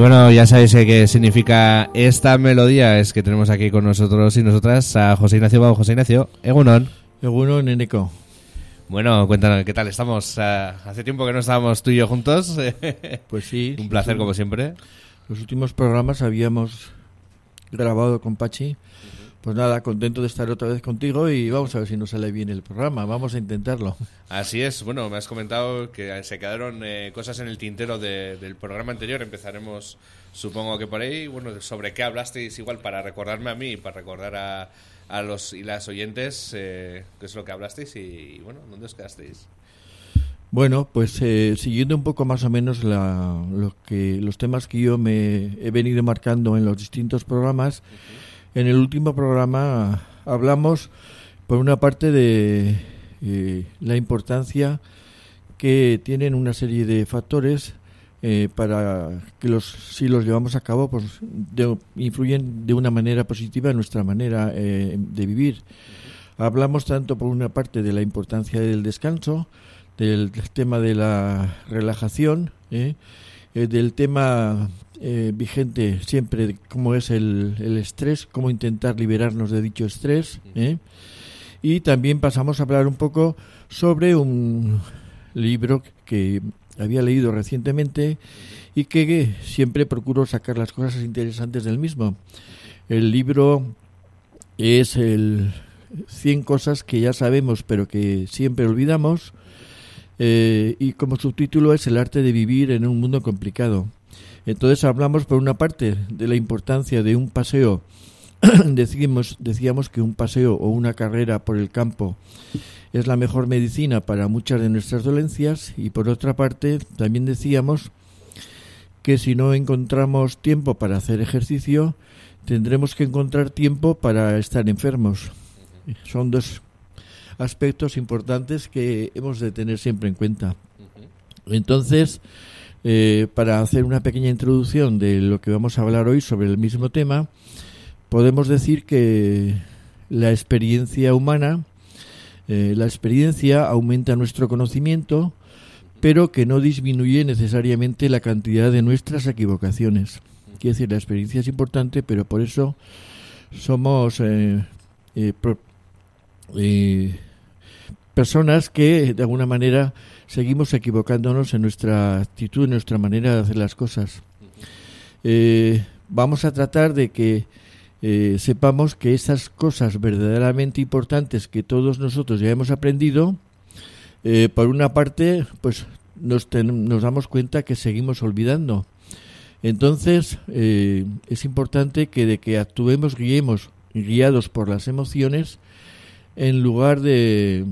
Bueno, ya sabéis qué significa esta melodía. Es que tenemos aquí con nosotros y nosotras a José Ignacio Bau. José Ignacio, Egunon. Egunon, Eneco. Bueno, cuéntanos, ¿qué tal estamos? Ah, hace tiempo que no estábamos tú y yo juntos. Pues sí. Un placer, como siempre. Los últimos programas habíamos grabado con Pachi. Pues nada, contento de estar otra vez contigo y vamos a ver si nos sale bien el programa. Vamos a intentarlo. Así es. Bueno, me has comentado que se quedaron eh, cosas en el tintero del programa anterior. Empezaremos, supongo que por ahí. Bueno, sobre qué hablasteis igual para recordarme a mí y para recordar a, a los y las oyentes eh, qué es lo que hablasteis y, bueno, ¿dónde os quedasteis? Bueno, pues eh, siguiendo un poco más o menos la, lo que, los temas que yo me he venido marcando en los distintos programas. En el último programa hablamos, por una parte, de eh, la importancia que tienen una serie de factores eh, para que los si los llevamos a cabo pues influyen de una manera positiva en nuestra manera eh, de vivir. Hablamos tanto por una parte de la importancia del descanso del, tema de la relajación del tema eh, vigente siempre como es el, el, estrés, cómo intentar liberarnos de dicho estrés. ¿eh? Y también pasamos a hablar un poco sobre un libro que había leído recientemente y que siempre procuro sacar las cosas interesantes del mismo. El libro es el 100 cosas que ya sabemos pero que siempre olvidamos eh, y como subtítulo es El arte de vivir en un mundo complicado. Entonces hablamos por una parte de la importancia de un paseo, decíamos, decíamos que un paseo o una carrera por el campo es la mejor medicina para muchas de nuestras dolencias y por otra parte también decíamos que si no encontramos tiempo para hacer ejercicio, tendremos que encontrar tiempo para estar enfermos. Son dos aspectos importantes que hemos de tener siempre en cuenta. Entonces, eh, para hacer una pequeña introducción de lo que vamos a hablar hoy sobre el mismo tema, podemos decir que la experiencia humana, eh, la experiencia aumenta nuestro conocimiento, pero que no disminuye necesariamente la cantidad de nuestras equivocaciones. Quiere decir, la experiencia es importante, pero por eso somos eh, personas que de alguna manera seguimos equivocándonos en nuestra actitud, en nuestra manera de hacer las cosas. Eh, vamos a tratar de que eh, sepamos que esas cosas verdaderamente importantes que todos nosotros ya hemos aprendido, eh, por una parte, pues nos, nos damos cuenta que seguimos olvidando. Entonces, es importante que de que actuemos, guiemos, guiados por las emociones, en lugar de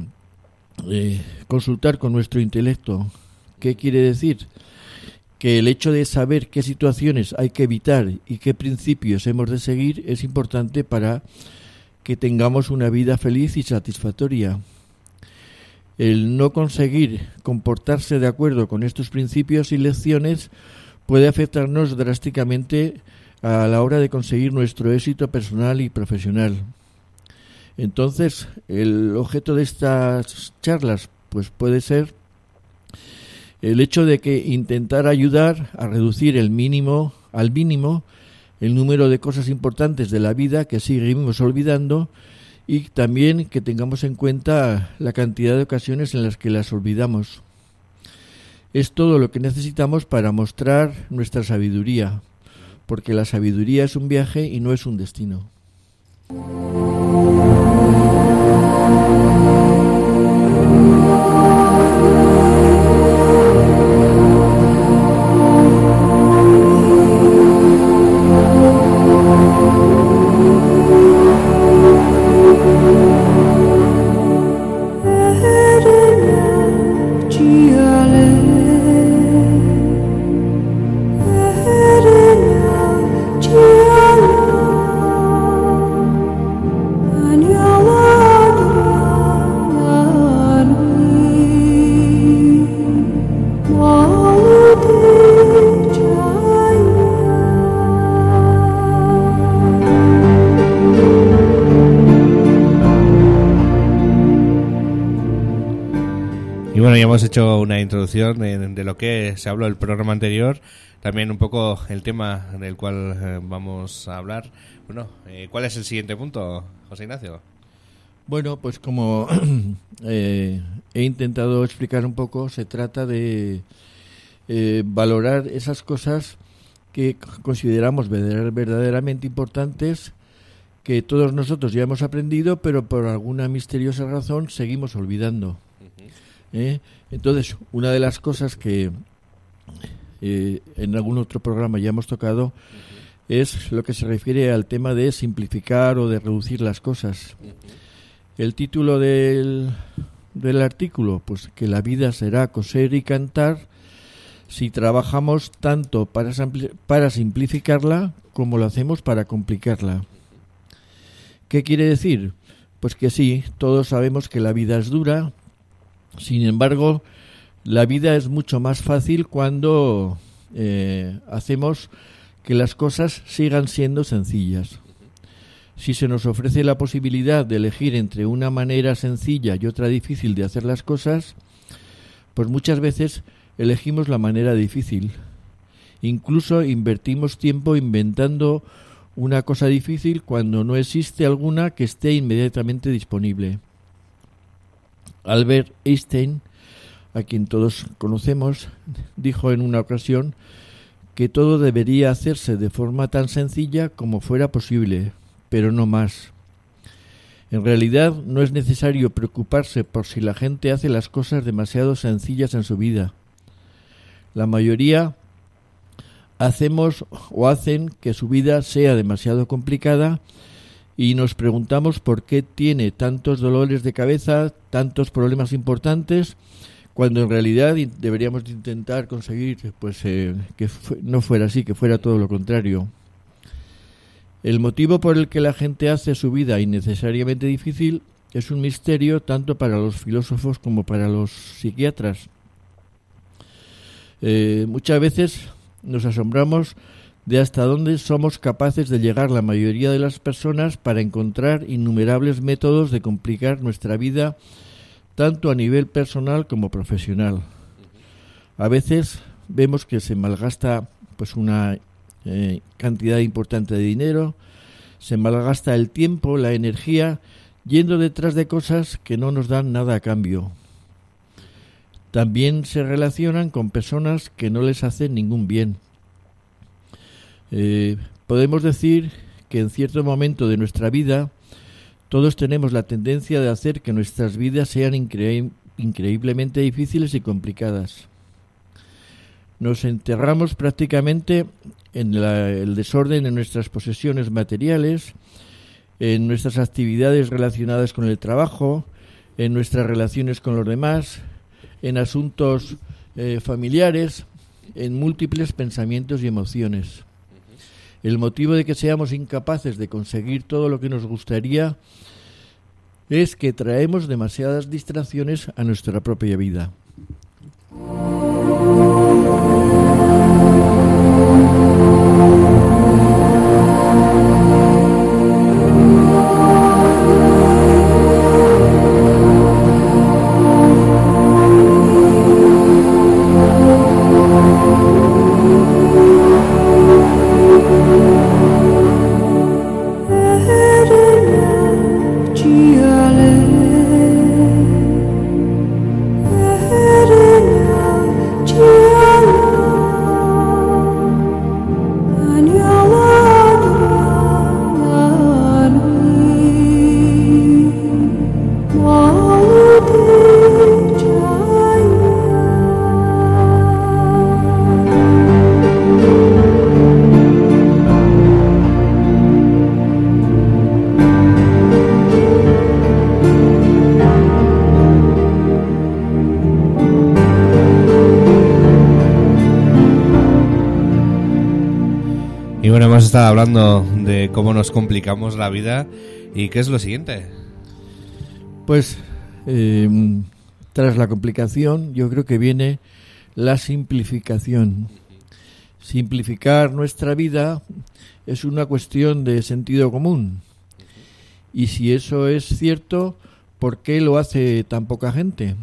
eh, consultar con nuestro intelecto. ¿Qué quiere decir? Que el hecho de saber qué situaciones hay que evitar y qué principios hemos de seguir es importante para que tengamos una vida feliz y satisfactoria. El no conseguir comportarse de acuerdo con estos principios y lecciones puede afectarnos drásticamente a la hora de conseguir nuestro éxito personal y profesional. Entonces, el objeto de estas charlas pues puede ser el hecho de que intentar ayudar a reducir el mínimo al mínimo el número de cosas importantes de la vida que seguimos olvidando y también que tengamos en cuenta la cantidad de ocasiones en las que las olvidamos. Es todo lo que necesitamos para mostrar nuestra sabiduría, porque la sabiduría es un viaje y no es un destino. Hemos hecho una introducción de lo que se habló el programa anterior, también un poco el tema del cual eh, vamos a hablar. Bueno, eh, ¿cuál es el siguiente punto, José Ignacio? Bueno, pues como eh, he intentado explicar un poco, se trata de valorar esas cosas que consideramos verdaderamente importantes que todos nosotros ya hemos aprendido, pero por alguna misteriosa razón seguimos olvidando. ¿Eh? Entonces, una de las cosas que eh, en algún otro programa ya hemos tocado es lo que se refiere al tema de simplificar o de reducir las cosas. El título del, del artículo, pues que la vida será coser y cantar si trabajamos tanto para, para simplificarla como lo hacemos para complicarla. ¿Qué quiere decir? Pues que sí, todos sabemos que la vida es dura, sin embargo, la vida es mucho más fácil cuando eh, hacemos que las cosas sigan siendo sencillas. Si se nos ofrece la posibilidad de elegir entre una manera sencilla y otra difícil de hacer las cosas, pues muchas veces elegimos la manera difícil. Incluso invertimos tiempo inventando una cosa difícil cuando no existe alguna que esté inmediatamente disponible. Albert Einstein, a quien todos conocemos, dijo en una ocasión que todo debería hacerse de forma tan sencilla como fuera posible, pero no más. En realidad no es necesario preocuparse por si la gente hace las cosas demasiado sencillas en su vida. La mayoría hacemos o hacen que su vida sea demasiado complicada y nos preguntamos por qué tiene tantos dolores de cabeza, tantos problemas importantes, cuando en realidad deberíamos intentar conseguir pues eh, que no fuera así, que fuera todo lo contrario. El motivo por el que la gente hace su vida innecesariamente difícil es un misterio tanto para los filósofos como para los psiquiatras. Eh, muchas veces nos asombramos de hasta dónde somos capaces de llegar la mayoría de las personas para encontrar innumerables métodos de complicar nuestra vida tanto a nivel personal como profesional. A veces vemos que se malgasta pues una eh, cantidad importante de dinero, se malgasta el tiempo, la energía, yendo detrás de cosas que no nos dan nada a cambio. También se relacionan con personas que no les hacen ningún bien eh, podemos decir que en cierto momento de nuestra vida todos tenemos la tendencia de hacer que nuestras vidas sean increíblemente difíciles y complicadas. Nos enterramos prácticamente en el desorden de nuestras posesiones materiales, en nuestras actividades relacionadas con el trabajo, en nuestras relaciones con los demás, en asuntos eh, familiares, en múltiples pensamientos y emociones. El motivo de que seamos incapaces de conseguir todo lo que nos gustaría es que traemos demasiadas distracciones a nuestra propia vida. Hablando de cómo nos complicamos la vida y qué es lo siguiente. Pues em, tras la complicación yo creo que viene la simplificación. Simplificar nuestra vida es una cuestión de sentido común. Y si eso es cierto, ¿por qué lo hace tan poca gente?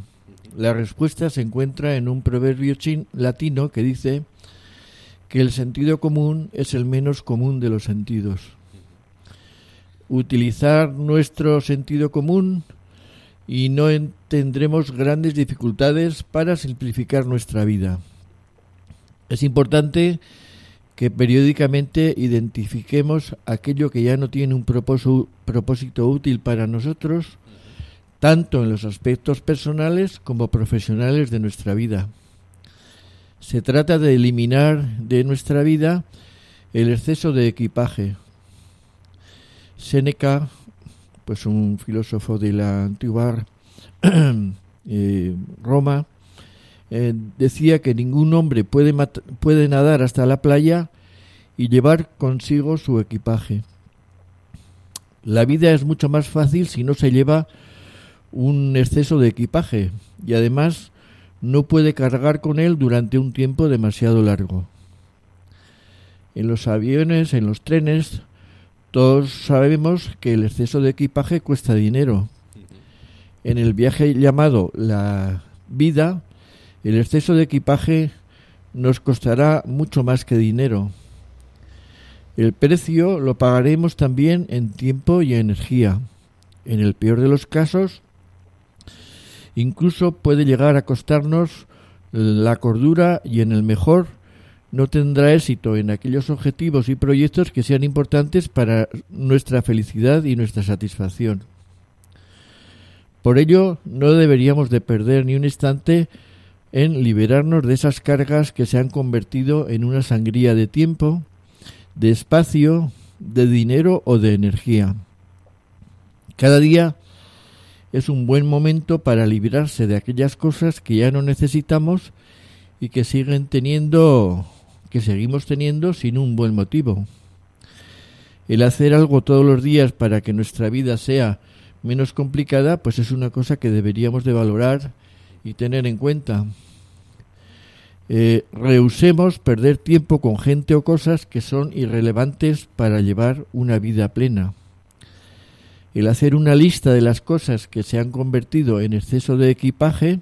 La respuesta se encuentra en un proverbio chin latino que dice que el sentido común es el menos común de los sentidos. Utilizar nuestro sentido común y no tendremos grandes dificultades para simplificar nuestra vida. Es importante que periódicamente identifiquemos aquello que ya no tiene un propósito, útil para nosotros, tanto en los aspectos personales como profesionales de nuestra vida. Se trata de eliminar de nuestra vida el exceso de equipaje. Séneca, pues un filósofo de la antigua eh, Roma, eh, decía que ningún hombre puede, puede nadar hasta la playa y llevar consigo su equipaje. La vida es mucho más fácil si no se lleva un exceso de equipaje y además no puede cargar con él durante un tiempo demasiado largo. En los aviones, en los trenes, todos sabemos que el exceso de equipaje cuesta dinero. En el viaje llamado la vida, el exceso de equipaje nos costará mucho más que dinero. El precio lo pagaremos también en tiempo y energía. En el peor de los casos, incluso puede llegar a costarnos la cordura y en el mejor no tendrá éxito en aquellos objetivos y proyectos que sean importantes para nuestra felicidad y nuestra satisfacción. Por ello, no deberíamos de perder ni un instante en liberarnos de esas cargas que se han convertido en una sangría de tiempo, de espacio, de dinero o de energía. Cada día es un buen momento para librarse de aquellas cosas que ya no necesitamos y que siguen teniendo que seguimos teniendo sin un buen motivo. El hacer algo todos los días para que nuestra vida sea menos complicada, pues es una cosa que deberíamos de valorar y tener en cuenta. Eh, rehusemos perder tiempo con gente o cosas que son irrelevantes para llevar una vida plena. El hacer una lista de las cosas que se han convertido en exceso de equipaje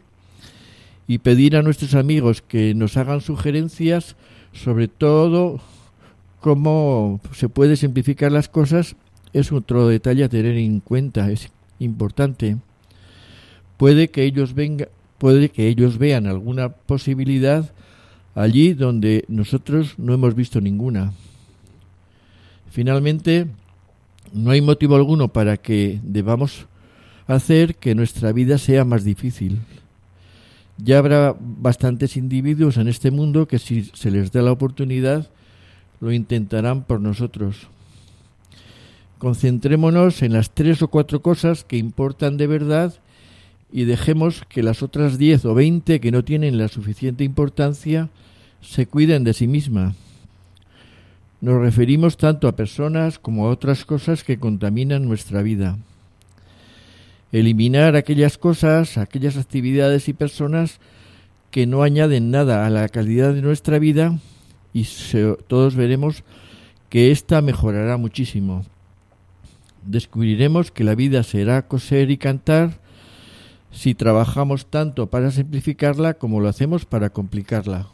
y pedir a nuestros amigos que nos hagan sugerencias sobre todo cómo se puede simplificar las cosas es otro detalle a tener en cuenta, es importante. Puede que ellos vengan puede que ellos vean alguna posibilidad allí donde nosotros no hemos visto ninguna. Finalmente, no hay motivo alguno para que debamos hacer que nuestra vida sea más difícil. Ya habrá bastantes individuos en este mundo que si se les da la oportunidad lo intentarán por nosotros. Concentrémonos en las tres o cuatro cosas que importan de verdad y dejemos que las otras diez o veinte que no tienen la suficiente importancia se cuiden de sí misma. Nos referimos tanto a personas como a otras cosas que contaminan nuestra vida. Eliminar aquellas cosas, aquellas actividades y personas que no añaden nada a la calidad de nuestra vida y todos veremos que ésta mejorará muchísimo. Descubriremos que la vida será coser y cantar si trabajamos tanto para simplificarla como lo hacemos para complicarla.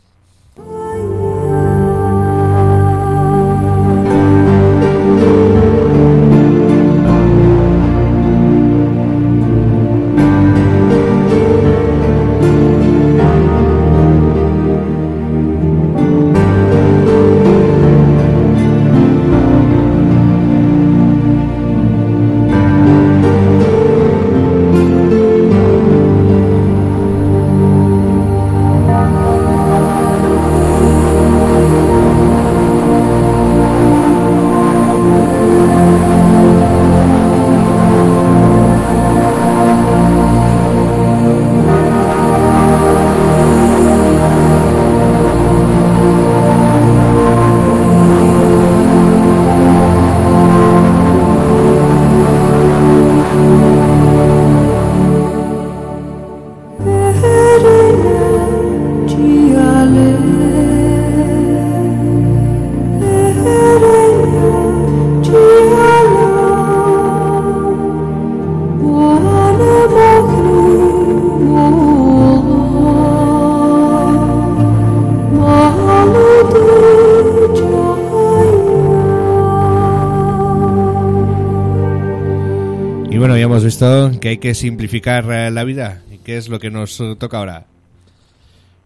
Que hay que simplificar eh, la vida. ¿Y qué es lo que nos toca ahora?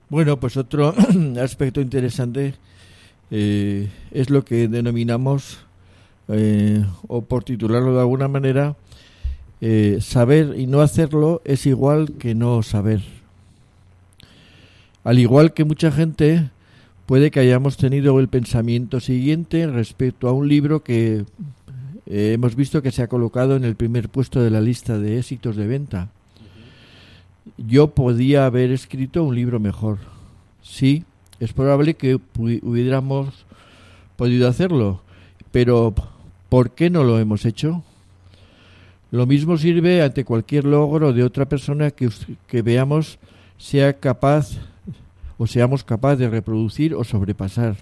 Bueno, pues otro aspecto interesante eh, es lo que denominamos, eh, o por titularlo de alguna manera, saber y no hacerlo es igual que no saber. Al igual que mucha gente, puede que hayamos tenido el pensamiento siguiente respecto a un libro que eh, hemos visto que se ha colocado en el primer puesto de la lista de éxitos de venta. Yo podía haber escrito un libro mejor. Sí, es probable que hubiéramos podido hacerlo, pero ¿por qué no lo hemos hecho? Lo mismo sirve ante cualquier logro de otra persona que, que veamos sea capaz o seamos capaces de reproducir o sobrepasar.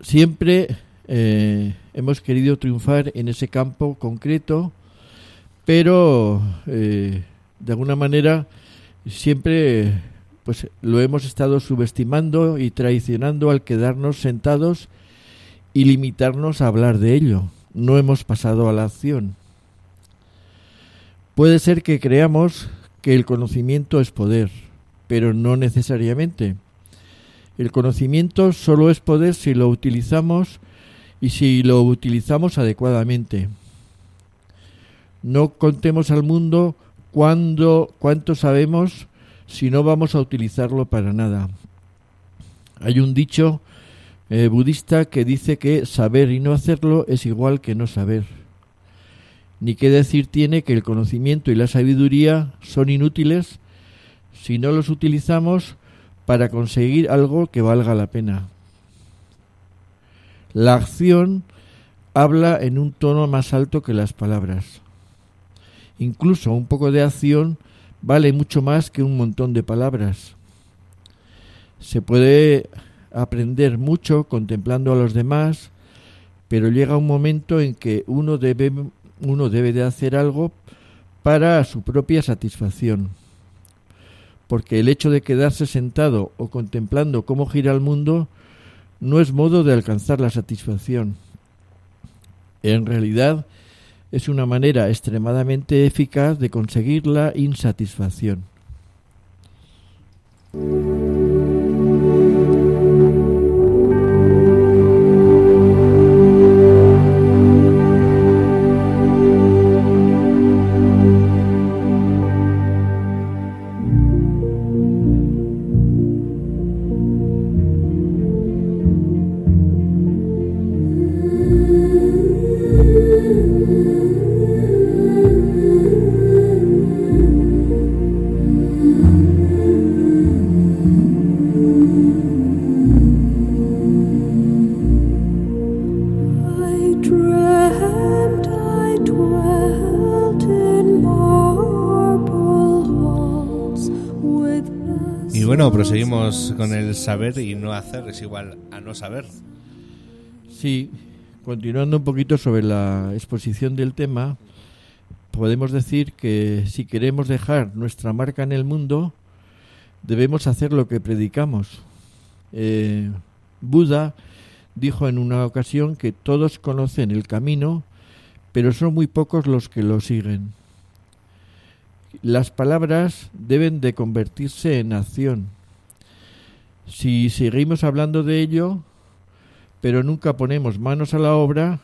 Siempre eh, hemos querido triunfar en ese campo concreto, pero eh, de alguna manera siempre pues lo hemos estado subestimando y traicionando al quedarnos sentados y limitarnos a hablar de ello. No hemos pasado a la acción. Puede ser que creamos que el conocimiento es poder, pero no necesariamente. El conocimiento solo es poder si lo utilizamos y si lo utilizamos adecuadamente. No contemos al mundo cuándo, cuánto sabemos si no vamos a utilizarlo para nada. Hay un dicho eh, budista que dice que saber y no hacerlo es igual que no saber. Ni qué decir tiene que el conocimiento y la sabiduría son inútiles si no los utilizamos para conseguir algo que valga la pena. La acción habla en un tono más alto que las palabras. Incluso un poco de acción vale mucho más que un montón de palabras. Se puede aprender mucho contemplando a los demás, pero llega un momento en que uno debe, uno debe de hacer algo para su propia satisfacción. Porque el hecho de quedarse sentado o contemplando cómo gira el mundo no es modo de alcanzar la satisfacción. En realidad, es una manera extremadamente eficaz de conseguir la insatisfacción. Proseguimos con el saber y no hacer es igual a no saber. Sí, continuando un poquito sobre la exposición del tema, podemos decir que si queremos dejar nuestra marca en el mundo, debemos hacer lo que predicamos. Eh, Buda dijo en una ocasión que todos conocen el camino, pero son muy pocos los que lo siguen. Las palabras deben de convertirse en acción. Si seguimos hablando de ello, pero nunca ponemos manos a la obra,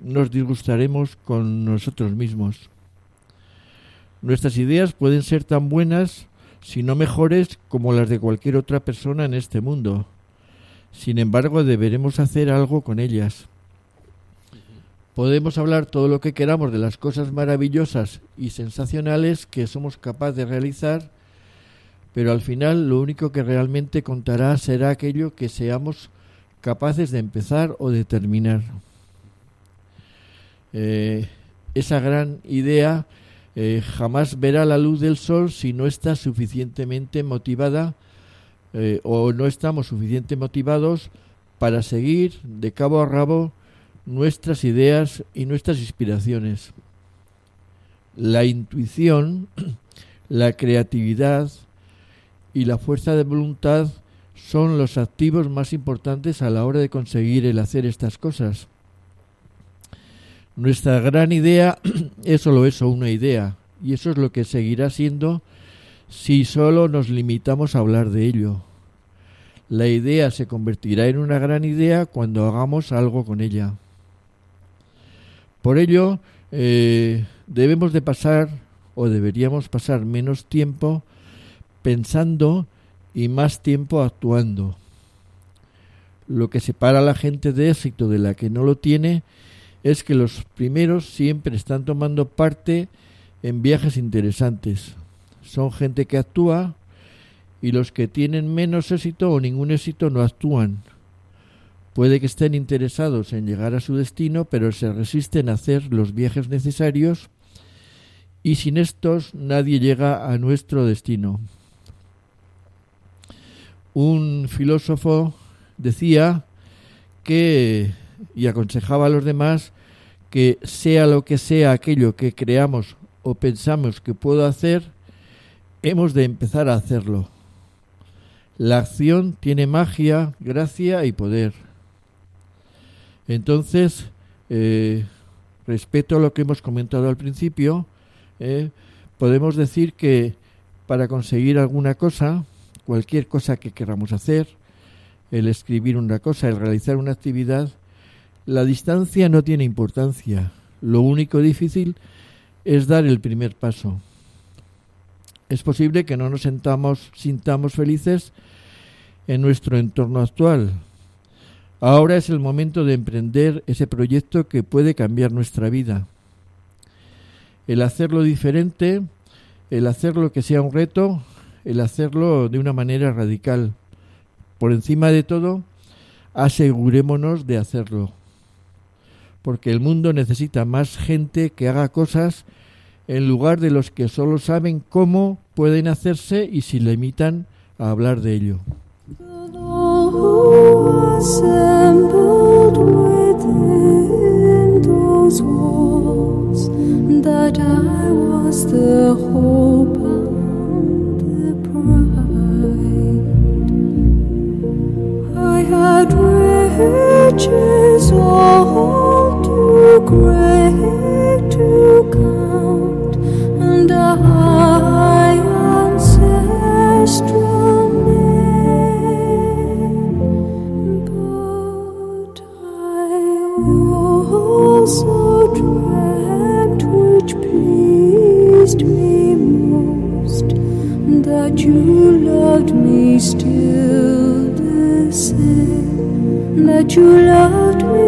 nos disgustaremos con nosotros mismos. Nuestras ideas pueden ser tan buenas, si no mejores, como las de cualquier otra persona en este mundo. Sin embargo, deberemos hacer algo con ellas. Podemos hablar todo lo que queramos de las cosas maravillosas y sensacionales que somos capaces de realizar, pero al final lo único que realmente contará será aquello que seamos capaces de empezar o de terminar. Eh, esa gran idea eh, jamás verá la luz del sol si no está suficientemente motivada eh, o no estamos suficientemente motivados para seguir de cabo a rabo nuestras ideas y nuestras inspiraciones. La intuición, la creatividad, y la fuerza de voluntad son los activos más importantes a la hora de conseguir el hacer estas cosas. Nuestra gran idea es solo eso, una idea, y eso es lo que seguirá siendo si solo nos limitamos a hablar de ello. La idea se convertirá en una gran idea cuando hagamos algo con ella. Por ello, eh, debemos de pasar o deberíamos pasar menos tiempo pensando y más tiempo actuando. Lo que separa a la gente de éxito de la que no lo tiene es que los primeros siempre están tomando parte en viajes interesantes. Son gente que actúa y los que tienen menos éxito o ningún éxito no actúan. Puede que estén interesados en llegar a su destino, pero se resisten a hacer los viajes necesarios y sin estos nadie llega a nuestro destino. Un filósofo decía que y aconsejaba a los demás que sea lo que sea aquello que creamos o pensamos que puedo hacer, hemos de empezar a hacerlo. La acción tiene magia, gracia y poder. Entonces, eh, respecto a lo que hemos comentado al principio, eh, podemos decir que para conseguir alguna cosa, cualquier cosa que queramos hacer, el escribir una cosa, el realizar una actividad, la distancia no tiene importancia. Lo único difícil es dar el primer paso. Es posible que no nos sentamos, sintamos felices en nuestro entorno actual. Ahora es el momento de emprender ese proyecto que puede cambiar nuestra vida. El hacerlo diferente, el hacerlo que sea un reto, el hacerlo de una manera radical. Por encima de todo, asegurémonos de hacerlo porque el mundo necesita más gente que haga cosas en lugar de los que solo saben cómo pueden hacerse y se limitan a hablar de ello. Great to count, and a high ancestral name. But I also dreamt, which pleased me most, that you loved me still same, that you loved me,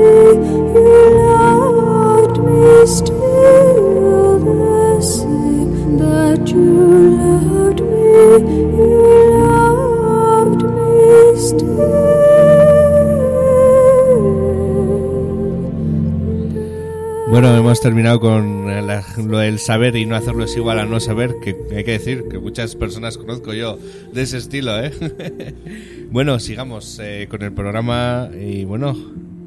you Bueno, hemos terminado con lo del saber y no hacerlo es igual a no saber, que hay que decir que muchas personas conozco yo de ese estilo, ¿eh? bueno, sigamos eh, con el programa y bueno,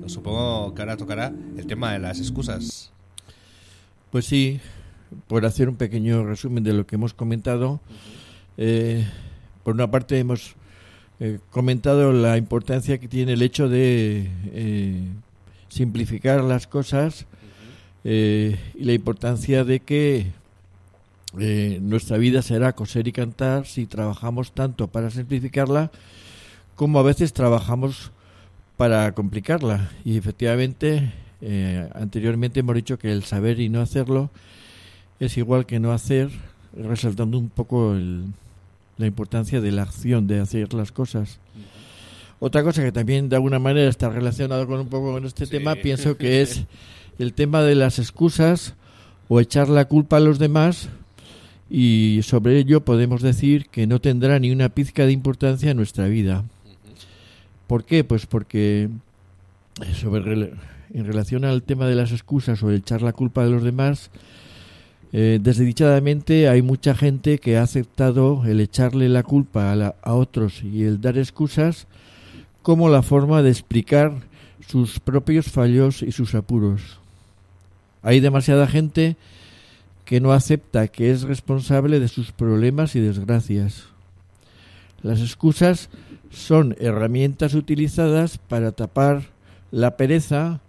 supongo que ahora tocará el tema de las excusas. Pues sí, por hacer un pequeño resumen de lo que hemos comentado, eh, por una parte hemos eh, comentado la importancia que tiene el hecho de simplificar las cosas eh, y la importancia de que eh, nuestra vida será coser y cantar si trabajamos tanto para simplificarla como a veces trabajamos para complicarla. Y efectivamente, eh, anteriormente hemos dicho que el saber y no hacerlo es igual que no hacer, resaltando un poco la importancia de la acción, de hacer las cosas. Otra cosa que también de alguna manera está relacionada con un poco con este tema, pienso que es el tema de las excusas o echar la culpa a los demás y sobre ello podemos decir que no tendrá ni una pizca de importancia en nuestra vida. ¿Por qué? Pues porque eh, en relación al tema de las excusas o el echar la culpa a los demás, eh, desdichadamente hay mucha gente que ha aceptado el echarle la culpa a, a otros y el dar excusas como la forma de explicar sus propios fallos y sus apuros. Hay demasiada gente que no acepta que es responsable de sus problemas y desgracias. Las excusas son herramientas utilizadas para tapar la pereza,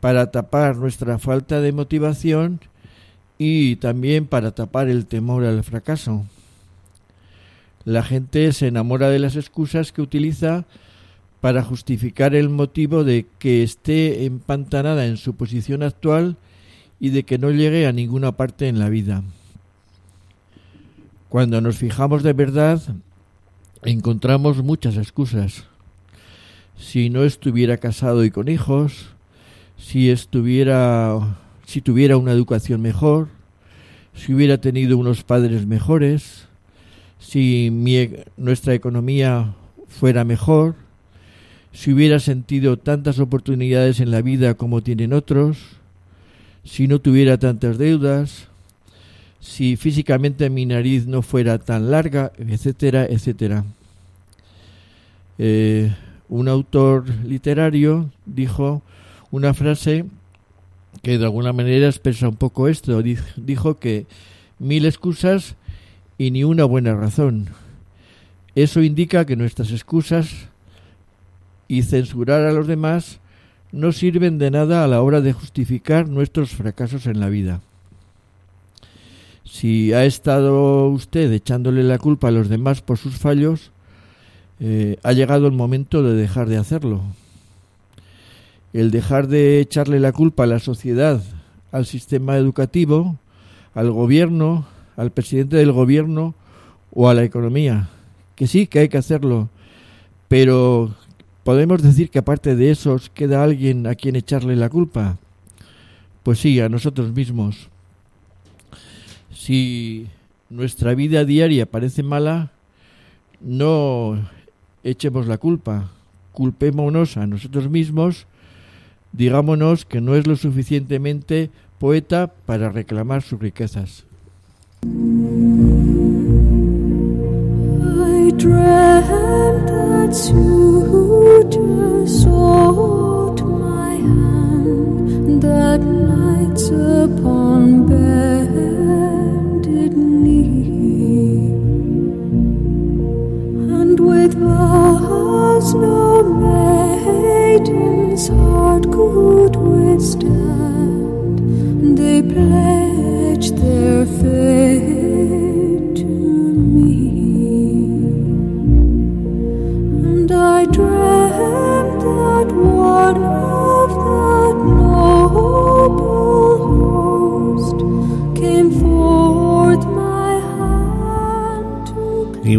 para tapar nuestra falta de motivación y también para tapar el temor al fracaso. La gente se enamora de las excusas que utiliza para justificar el motivo de que esté empantanada en su posición actual y de que no llegue a ninguna parte en la vida. Cuando nos fijamos de verdad, encontramos muchas excusas. Si no estuviera casado y con hijos, si estuviera si tuviera una educación mejor, si hubiera tenido unos padres mejores, si e, nuestra economía fuera mejor, si hubiera sentido tantas oportunidades en la vida como tienen otros, si no tuviera tantas deudas, si físicamente mi nariz no fuera tan larga, etcétera, etcétera. Eh, un autor literario dijo una frase que de alguna manera expresa un poco esto. Dijo que mil excusas y ni una buena razón. Eso indica que nuestras excusas y censurar a los demás no sirven de nada a la hora de justificar nuestros fracasos en la vida. Si ha estado usted echándole la culpa a los demás por sus fallos, eh, ha llegado el momento de dejar de hacerlo. El dejar de echarle la culpa a la sociedad, al sistema educativo, al gobierno, al presidente del gobierno o a la economía. Que sí, que hay que hacerlo, pero ¿podemos decir que aparte de esos queda alguien a quien echarle la culpa? Pues sí, a nosotros mismos. Si nuestra vida diaria parece mala, no echemos la culpa, culpémonos a nosotros mismos, digámonos que no es lo suficientemente poeta para reclamar sus riquezas.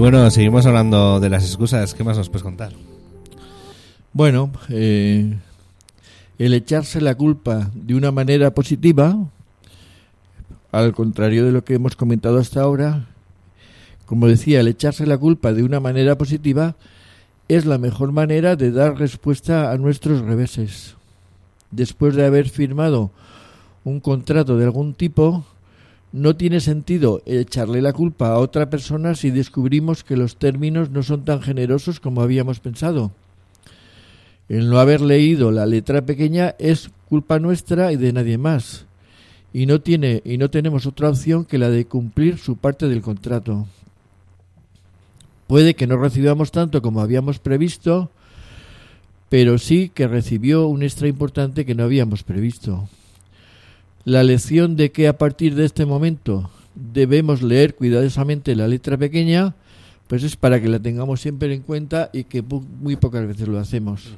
Bueno, seguimos hablando de las excusas. ¿Qué más nos puedes contar? Bueno, eh, el echarse la culpa de una manera positiva, al contrario de lo que hemos comentado hasta ahora, como decía, el echarse la culpa de una manera positiva es la mejor manera de dar respuesta a nuestros reveses. Después de haber firmado un contrato de algún tipo, no tiene sentido echarle la culpa a otra persona si descubrimos que los términos no son tan generosos como habíamos pensado. El no haber leído la letra pequeña es culpa nuestra y de nadie más. Y no tiene y no tenemos otra opción que la de cumplir su parte del contrato. Puede que no recibamos tanto como habíamos previsto, pero sí que recibió un extra importante que no habíamos previsto. La lección de que a partir de este momento debemos leer cuidadosamente la letra pequeña pues es para que la tengamos siempre en cuenta y que muy pocas veces lo hacemos.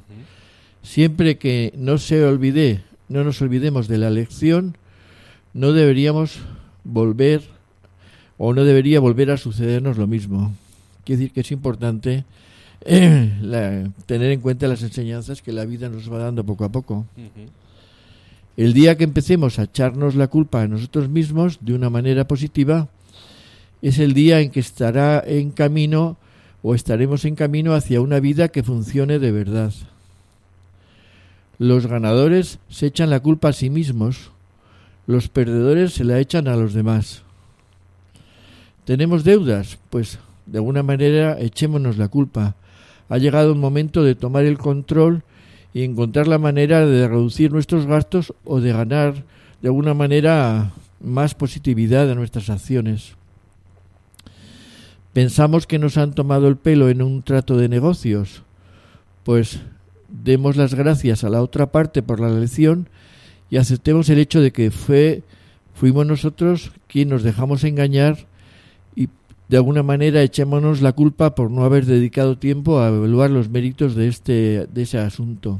Siempre que no se olvide, no nos olvidemos de la lección, no deberíamos volver o no debería volver a sucedernos lo mismo. Quiere decir que es importante eh, tener en cuenta las enseñanzas que la vida nos va dando poco a poco. El día que empecemos a echarnos la culpa a nosotros mismos de una manera positiva, es el día en que estará en camino o estaremos en camino hacia una vida que funcione de verdad. Los ganadores se echan la culpa a sí mismos, los perdedores se la echan a los demás. ¿Tenemos deudas? Pues de alguna manera echémonos la culpa. Ha llegado un momento de tomar el control y encontrar la manera de reducir nuestros gastos o de ganar de alguna manera más positividad a nuestras acciones. Pensamos que nos han tomado el pelo en un trato de negocios. Pues demos las gracias a la otra parte por la lección y aceptemos el hecho de que fue fuimos nosotros quienes nos dejamos engañar de alguna manera echémonos la culpa por no haber dedicado tiempo a evaluar los méritos de este de ese asunto.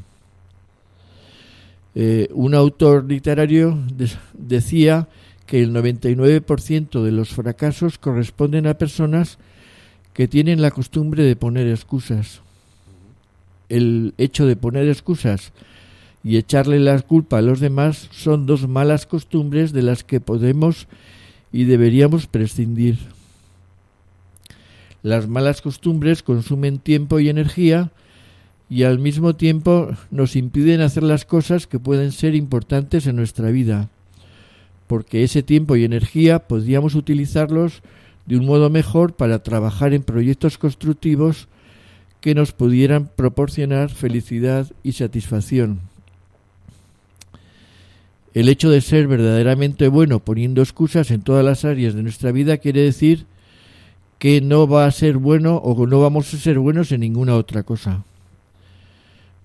Eh, un autor literario decía que el 99% de los fracasos corresponden a personas que tienen la costumbre de poner excusas. El hecho de poner excusas y echarle la culpa a los demás son dos malas costumbres de las que podemos y deberíamos prescindir. Las malas costumbres consumen tiempo y energía y al mismo tiempo nos impiden hacer las cosas que pueden ser importantes en nuestra vida, porque ese tiempo y energía podríamos utilizarlos de un modo mejor para trabajar en proyectos constructivos que nos pudieran proporcionar felicidad y satisfacción. El hecho de ser verdaderamente bueno poniendo excusas en todas las áreas de nuestra vida quiere decir que no va a ser bueno o no vamos a ser buenos en ninguna otra cosa.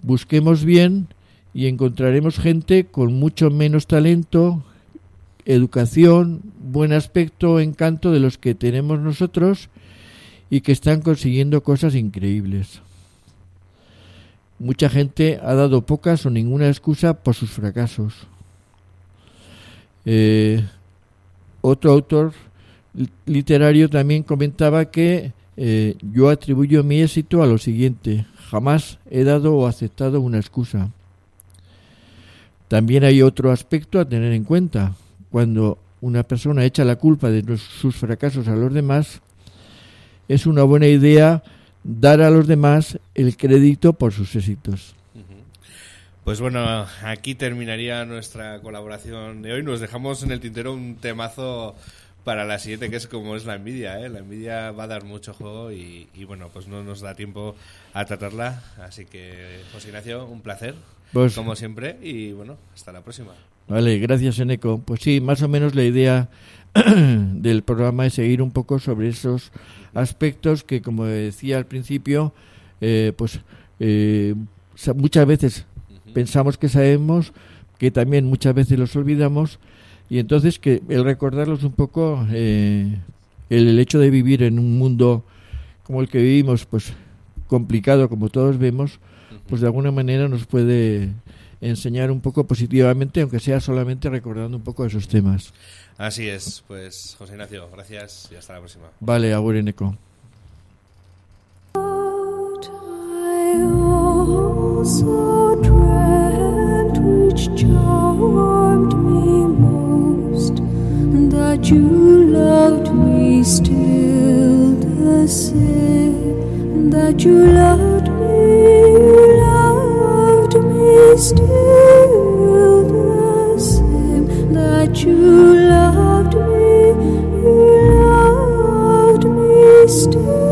Busquemos bien y encontraremos gente con mucho menos talento, educación, buen aspecto, encanto de los que tenemos nosotros y que están consiguiendo cosas increíbles. Mucha gente ha dado pocas o ninguna excusa por sus fracasos. Eh, otro autor literario también comentaba que eh, yo atribuyo mi éxito a lo siguiente. Jamás he dado o aceptado una excusa. También hay otro aspecto a tener en cuenta. Cuando una persona echa la culpa de sus fracasos a los demás, es una buena idea dar a los demás el crédito por sus éxitos. Pues bueno, aquí terminaría nuestra colaboración de hoy. Nos dejamos en el tintero un temazo para la siguiente, que es como es la envidia. ¿eh? La envidia va a dar mucho juego y, bueno, pues no nos da tiempo a tratarla. Así que, José Ignacio, un placer, pues, como siempre, y bueno, hasta la próxima. Vale, gracias, Eneco. Pues sí, más o menos la idea del programa es seguir un poco sobre esos aspectos que, como decía al principio, eh, pues eh, muchas veces pensamos que sabemos, que también muchas veces los olvidamos y entonces que el recordarlos un poco, eh, el, hecho de vivir en un mundo como el que vivimos, pues complicado como todos vemos, pues de alguna manera nos puede enseñar un poco positivamente, aunque sea solamente recordando un poco esos temas. Así es, pues José Ignacio, gracias y hasta la próxima. Vale, agur eco. that you loved me still the same, that you loved me, loved me still the same, that you loved me, you loved me still.